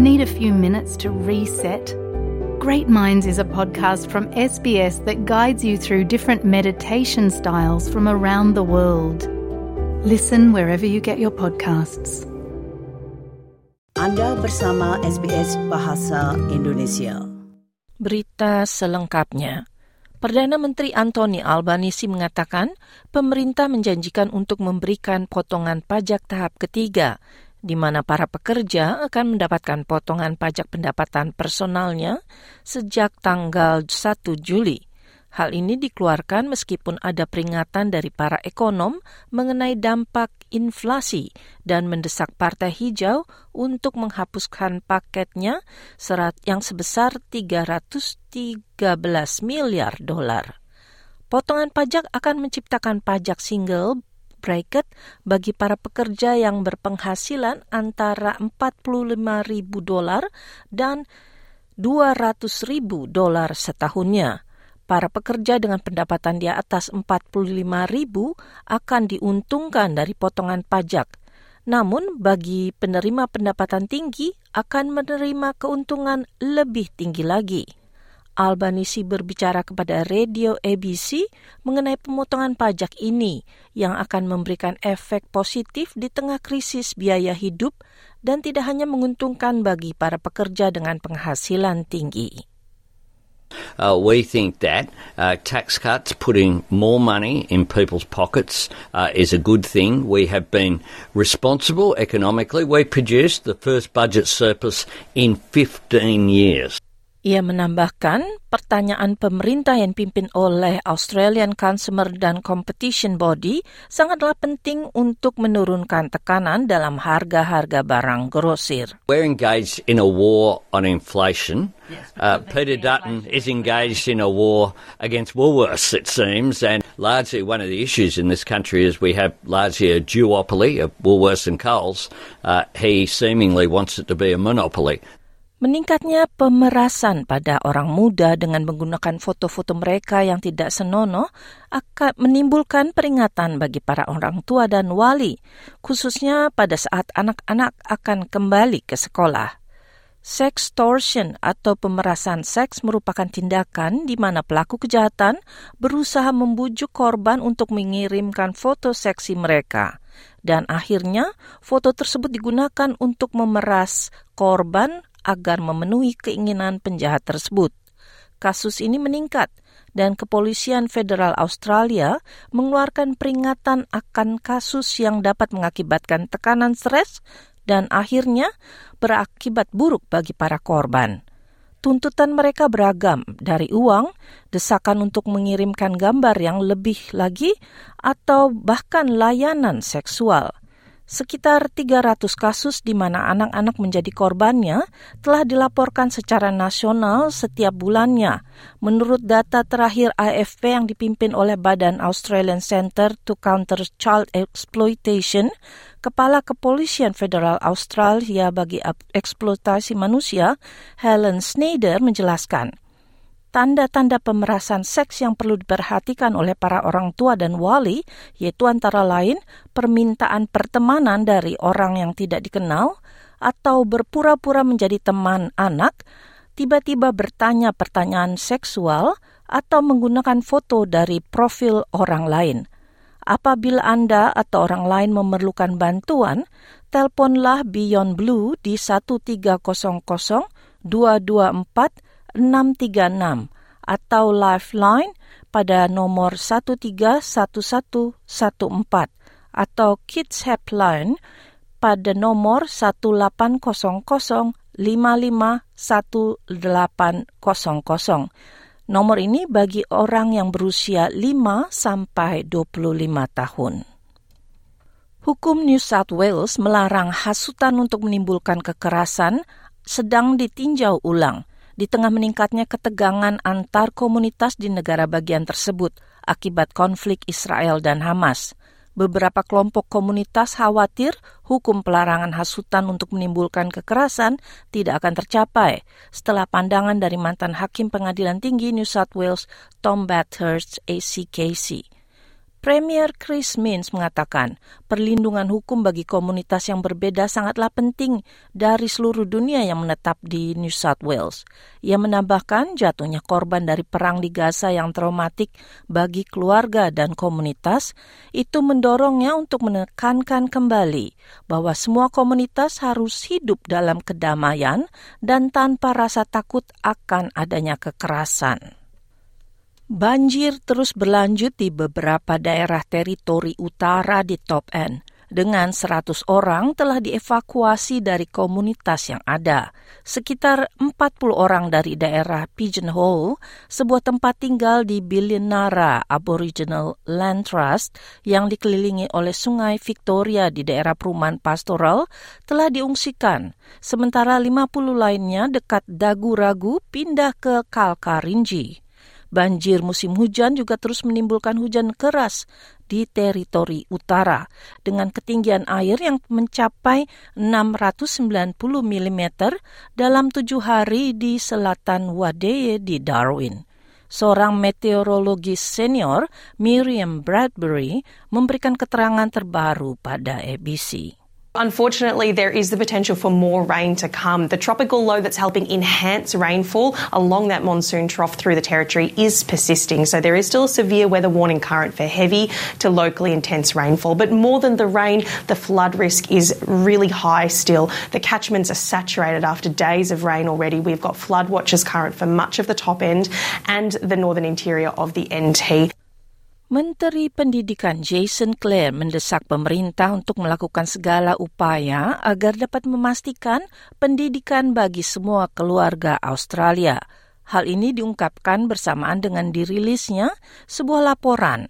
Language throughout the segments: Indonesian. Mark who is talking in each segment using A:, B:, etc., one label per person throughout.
A: Need a few minutes to reset? Great Minds is a podcast from SBS that guides you through different meditation styles from around the world. Listen wherever you get your podcasts.
B: Anda bersama SBS Bahasa Indonesia.
C: Berita selengkapnya. Perdana Menteri Anthony Albanese mengatakan pemerintah menjanjikan untuk memberikan potongan pajak tahap ketiga di mana para pekerja akan mendapatkan potongan pajak pendapatan personalnya sejak tanggal 1 Juli. Hal ini dikeluarkan meskipun ada peringatan dari para ekonom mengenai dampak inflasi dan mendesak Partai Hijau untuk menghapuskan paketnya serat yang sebesar 313 miliar dolar. Potongan pajak akan menciptakan pajak single bracket bagi para pekerja yang berpenghasilan antara 45 ribu dolar dan 200 ribu dolar setahunnya. Para pekerja dengan pendapatan di atas 45 ribu akan diuntungkan dari potongan pajak. Namun bagi penerima pendapatan tinggi akan menerima keuntungan lebih tinggi lagi. Albanisi berbicara kepada radio ABC mengenai pemotongan pajak ini yang akan memberikan efek positif di tengah krisis biaya hidup dan tidak hanya menguntungkan bagi para pekerja dengan penghasilan tinggi.
D: Uh, we think that uh, tax cuts, putting more money in people's pockets, uh, is a good thing. We have been responsible economically. We produced the first budget surplus in 15 years.
C: Ia menambahkan, pertanyaan pemerintah yang dipimpin oleh Australian Consumer dan Competition Body sangatlah penting untuk menurunkan tekanan dalam harga-harga barang grosir.
D: We're engaged in a war on inflation. Uh, Peter Dutton is engaged in a war against Woolworths, it seems, and largely one of the issues in this country is we have largely a duopoly of Woolworths and Coles. Uh, he seemingly wants it to be a monopoly.
C: Meningkatnya pemerasan pada orang muda dengan menggunakan foto-foto mereka yang tidak senonoh akan menimbulkan peringatan bagi para orang tua dan wali, khususnya pada saat anak-anak akan kembali ke sekolah. Sextortion atau pemerasan seks merupakan tindakan di mana pelaku kejahatan berusaha membujuk korban untuk mengirimkan foto seksi mereka. Dan akhirnya, foto tersebut digunakan untuk memeras korban agar memenuhi keinginan penjahat tersebut. Kasus ini meningkat dan Kepolisian Federal Australia mengeluarkan peringatan akan kasus yang dapat mengakibatkan tekanan stres dan akhirnya berakibat buruk bagi para korban. Tuntutan mereka beragam, dari uang, desakan untuk mengirimkan gambar yang lebih lagi, atau bahkan layanan seksual. Sekitar 300 kasus di mana anak-anak menjadi korbannya telah dilaporkan secara nasional setiap bulannya. Menurut data terakhir AFP yang dipimpin oleh Badan Australian Center to Counter Child Exploitation, Kepala Kepolisian Federal Australia bagi eksploitasi manusia, Helen Snyder menjelaskan tanda-tanda pemerasan seks yang perlu diperhatikan oleh para orang tua dan wali, yaitu antara lain permintaan pertemanan dari orang yang tidak dikenal, atau berpura-pura menjadi teman anak, tiba-tiba bertanya pertanyaan seksual, atau menggunakan foto dari profil orang lain. Apabila Anda atau orang lain memerlukan bantuan, teleponlah Beyond Blue di 1300 224 636 atau Lifeline pada nomor 131114 atau Kids Helpline pada nomor 1800 551 Nomor ini bagi orang yang berusia 5 sampai 25 tahun. Hukum New South Wales melarang hasutan untuk menimbulkan kekerasan sedang ditinjau ulang di tengah meningkatnya ketegangan antar komunitas di negara bagian tersebut akibat konflik Israel dan Hamas. Beberapa kelompok komunitas khawatir hukum pelarangan hasutan untuk menimbulkan kekerasan tidak akan tercapai setelah pandangan dari mantan hakim pengadilan tinggi New South Wales Tom Bathurst ACKC. Premier Chris Minns mengatakan perlindungan hukum bagi komunitas yang berbeda sangatlah penting dari seluruh dunia yang menetap di New South Wales. Ia menambahkan jatuhnya korban dari perang di Gaza yang traumatik bagi keluarga dan komunitas itu mendorongnya untuk menekankan kembali bahwa semua komunitas harus hidup dalam kedamaian dan tanpa rasa takut akan adanya kekerasan. Banjir terus berlanjut di beberapa daerah teritori utara di Top End. Dengan 100 orang telah dievakuasi dari komunitas yang ada. Sekitar 40 orang dari daerah Pigeonhole, sebuah tempat tinggal di Billionara Aboriginal Land Trust yang dikelilingi oleh sungai Victoria di daerah perumahan pastoral, telah diungsikan. Sementara 50 lainnya dekat Dagu Ragu pindah ke Kalkarinji. Banjir musim hujan juga terus menimbulkan hujan keras di teritori utara dengan ketinggian air yang mencapai 690 mm dalam tujuh hari di selatan Wadeye di Darwin. Seorang meteorologis senior, Miriam Bradbury, memberikan keterangan terbaru pada ABC.
E: Unfortunately, there is the potential for more rain to come. The tropical low that's helping enhance rainfall along that monsoon trough through the territory is persisting. So there is still a severe weather warning current for heavy to locally intense rainfall. But more than the rain, the flood risk is really high still. The catchments are saturated after days of rain already. We've got flood watches current for much of the top end and the northern interior of the NT.
C: Menteri Pendidikan Jason Clare mendesak pemerintah untuk melakukan segala upaya agar dapat memastikan pendidikan bagi semua keluarga Australia. Hal ini diungkapkan bersamaan dengan dirilisnya sebuah laporan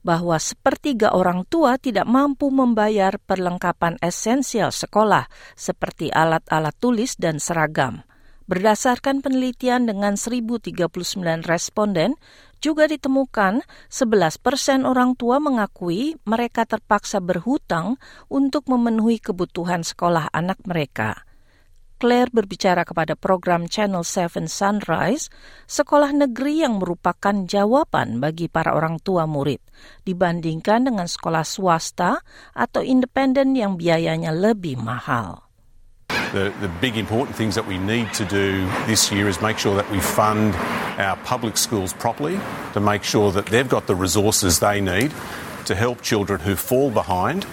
C: bahwa sepertiga orang tua tidak mampu membayar perlengkapan esensial sekolah seperti alat-alat tulis dan seragam. Berdasarkan penelitian dengan 1039 responden, juga ditemukan 11 persen orang tua mengakui mereka terpaksa berhutang untuk memenuhi kebutuhan sekolah anak mereka. Claire berbicara kepada program Channel 7 Sunrise, sekolah negeri yang merupakan jawaban bagi para orang tua murid dibandingkan dengan sekolah swasta atau independen yang biayanya lebih mahal.
F: The, the big important things that we need to do this year is make sure that we fund our public schools properly, to make sure that they've got the resources they need to help children who fall behind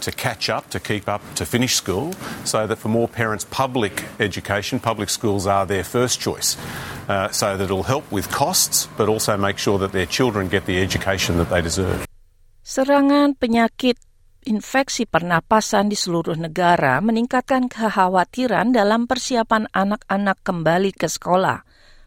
F: to catch up, to keep up, to finish school, so that for more parents, public education, public schools are their first choice. Uh, so that it'll help with costs, but also make sure that their children get the education that they deserve.
C: Serangan penyakit infeksi pernapasan di seluruh negara meningkatkan kekhawatiran dalam persiapan anak-anak kembali ke sekolah.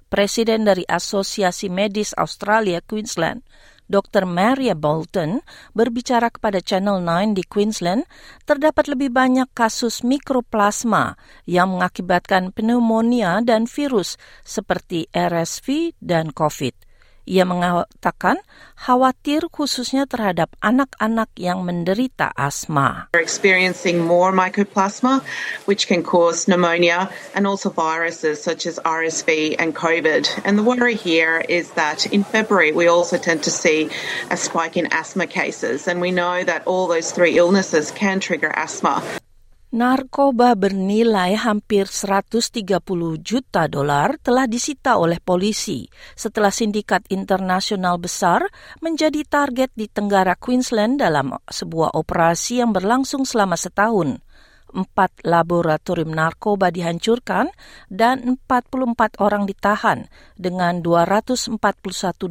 C: Presiden dari Asosiasi Medis Australia Queensland, Dr. Maria Bolton, berbicara kepada Channel 9 di Queensland, terdapat lebih banyak kasus mikroplasma yang mengakibatkan pneumonia dan virus seperti RSV dan COVID. Ia mengatakan khawatir khususnya terhadap anak-anak yang menderita asma.
G: Experiencing more mycoplasma, which can cause pneumonia and also viruses such as RSV and COVID. And the worry here is that in February we also tend to see a spike in asthma cases, and we know that all those three illnesses can trigger asthma.
C: Narkoba bernilai hampir 130 juta dolar telah disita oleh polisi setelah sindikat internasional besar menjadi target di Tenggara Queensland dalam sebuah operasi yang berlangsung selama setahun. Empat laboratorium narkoba dihancurkan dan 44 orang ditahan dengan 241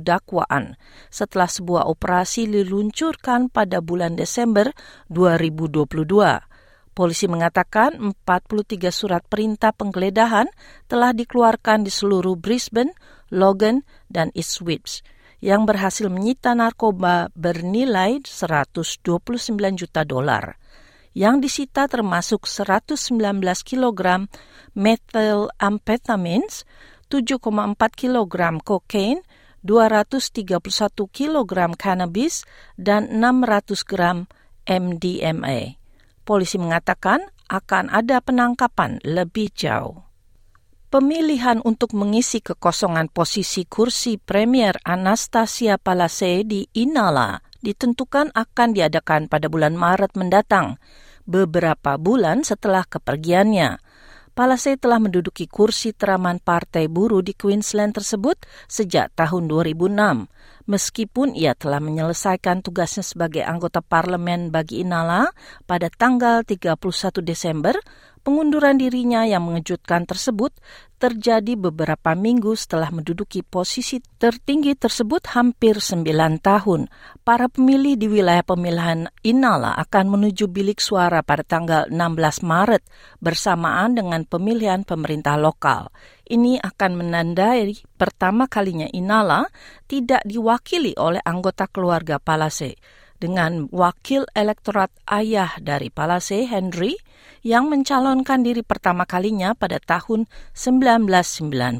C: dakwaan setelah sebuah operasi diluncurkan pada bulan Desember 2022. Polisi mengatakan 43 surat perintah penggeledahan telah dikeluarkan di seluruh Brisbane, Logan, dan Ipswich yang berhasil menyita narkoba bernilai 129 juta dolar. Yang disita termasuk 119 kg methamphetamines, 7,4 kg kokain, 231 kg cannabis, dan 600 gram MDMA polisi mengatakan akan ada penangkapan lebih jauh. Pemilihan untuk mengisi kekosongan posisi kursi Premier Anastasia Palase di Inala ditentukan akan diadakan pada bulan Maret mendatang, beberapa bulan setelah kepergiannya. Palase telah menduduki kursi teraman Partai Buruh di Queensland tersebut sejak tahun 2006. Meskipun ia telah menyelesaikan tugasnya sebagai anggota parlemen bagi Inala pada tanggal 31 Desember, Pengunduran dirinya yang mengejutkan tersebut terjadi beberapa minggu setelah menduduki posisi tertinggi tersebut hampir sembilan tahun. Para pemilih di wilayah pemilihan Inala akan menuju bilik suara pada tanggal 16 Maret bersamaan dengan pemilihan pemerintah lokal. Ini akan menandai pertama kalinya Inala tidak diwakili oleh anggota keluarga Palase dengan wakil elektorat ayah dari Palase Henry yang mencalonkan diri pertama kalinya pada tahun 1992.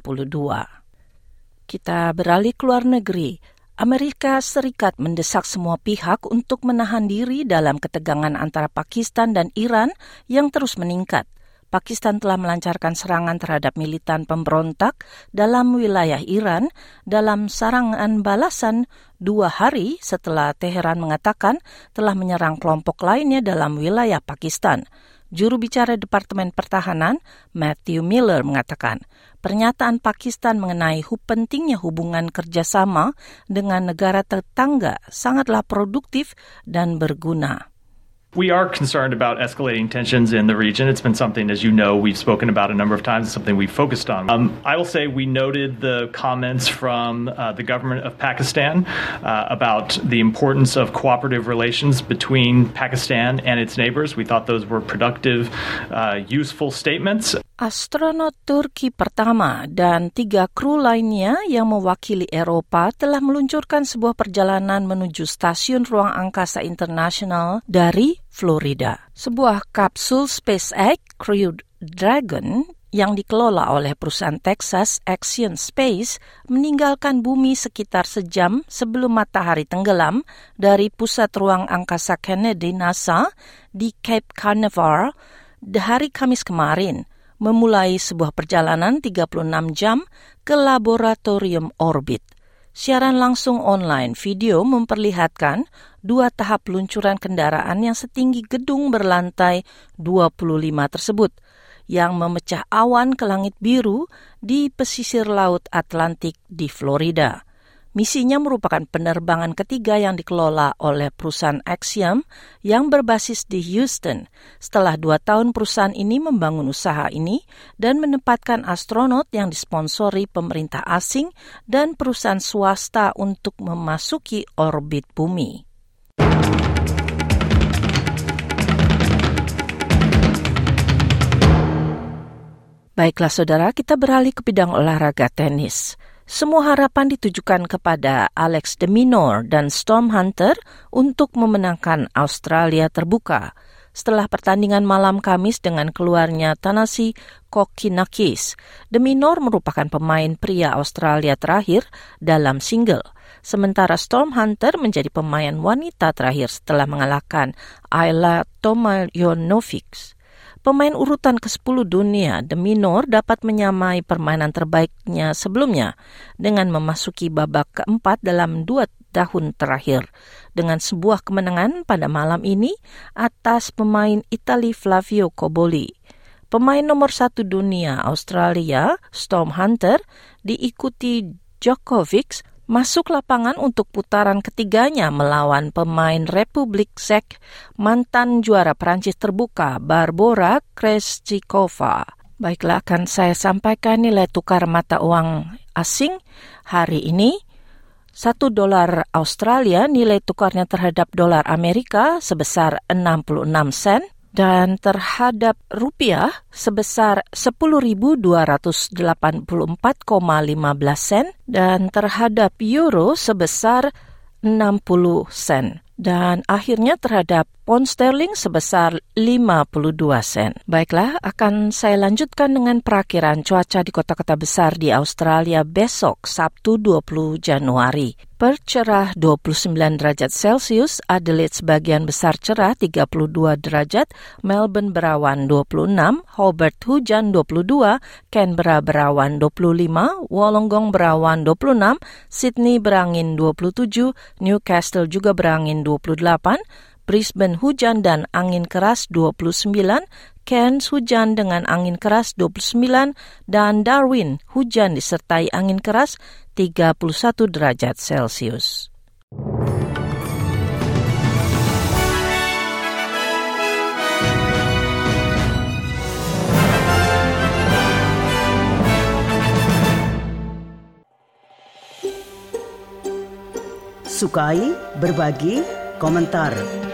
C: Kita beralih ke luar negeri. Amerika Serikat mendesak semua pihak untuk menahan diri dalam ketegangan antara Pakistan dan Iran yang terus meningkat. Pakistan telah melancarkan serangan terhadap militan pemberontak dalam wilayah Iran dalam serangan balasan dua hari setelah Teheran mengatakan telah menyerang kelompok lainnya dalam wilayah Pakistan. Juru bicara Departemen Pertahanan, Matthew Miller, mengatakan pernyataan Pakistan mengenai pentingnya hubungan kerjasama dengan negara tetangga sangatlah produktif dan berguna.
H: We are concerned about escalating tensions in the region. It's been something, as you know, we've spoken about a number of times. Something we've focused on. Um, I will say we noted the comments from uh, the government of Pakistan uh, about the importance of cooperative relations between Pakistan and its neighbors. We thought those were productive, uh, useful statements.
C: Astronot Turki pertama dan tiga kru lainnya yang mewakili Eropa telah meluncurkan sebuah perjalanan menuju stasiun ruang angkasa internasional dari Florida. Sebuah kapsul SpaceX Crew Dragon yang dikelola oleh perusahaan Texas Action Space meninggalkan bumi sekitar sejam sebelum matahari tenggelam dari pusat ruang angkasa Kennedy NASA di Cape Canaveral hari Kamis kemarin – memulai sebuah perjalanan 36 jam ke laboratorium orbit. Siaran langsung online video memperlihatkan dua tahap peluncuran kendaraan yang setinggi gedung berlantai 25 tersebut yang memecah awan ke langit biru di pesisir laut Atlantik di Florida. Misinya merupakan penerbangan ketiga yang dikelola oleh perusahaan Axiom yang berbasis di Houston. Setelah dua tahun perusahaan ini membangun usaha ini dan menempatkan astronot yang disponsori pemerintah asing dan perusahaan swasta untuk memasuki orbit bumi. Baiklah saudara, kita beralih ke bidang olahraga tenis. Semua harapan ditujukan kepada Alex de Minor dan Storm Hunter untuk memenangkan Australia terbuka setelah pertandingan malam Kamis dengan keluarnya Tanasi Kokinakis. De Minor merupakan pemain pria Australia terakhir dalam single, sementara Storm Hunter menjadi pemain wanita terakhir setelah mengalahkan Ayla Tomajonovic. Pemain urutan ke-10 dunia, The Minor, dapat menyamai permainan terbaiknya sebelumnya dengan memasuki babak keempat dalam dua tahun terakhir dengan sebuah kemenangan pada malam ini atas pemain Itali Flavio Coboli. Pemain nomor satu dunia Australia, Storm Hunter, diikuti Djokovic masuk lapangan untuk putaran ketiganya melawan pemain Republik Czech mantan juara Prancis terbuka Barbora Krejcikova. Baiklah akan saya sampaikan nilai tukar mata uang asing hari ini. Satu dolar Australia nilai tukarnya terhadap dolar Amerika sebesar 66 sen dan terhadap rupiah sebesar 10.284,15 sen dan terhadap euro sebesar 60 sen dan akhirnya terhadap pound sterling sebesar 52 sen. Baiklah, akan saya lanjutkan dengan perakhiran cuaca di kota-kota besar di Australia besok, Sabtu 20 Januari. Perth cerah 29 derajat Celcius, Adelaide sebagian besar cerah 32 derajat, Melbourne berawan 26, Hobart hujan 22, Canberra berawan 25, Wollongong berawan 26, Sydney berangin 27, Newcastle juga berangin 28, Brisbane hujan dan angin keras 29, Cairns hujan dengan angin keras 29, dan Darwin hujan disertai angin keras 31 derajat Celcius.
B: Sukai, berbagi, komentar.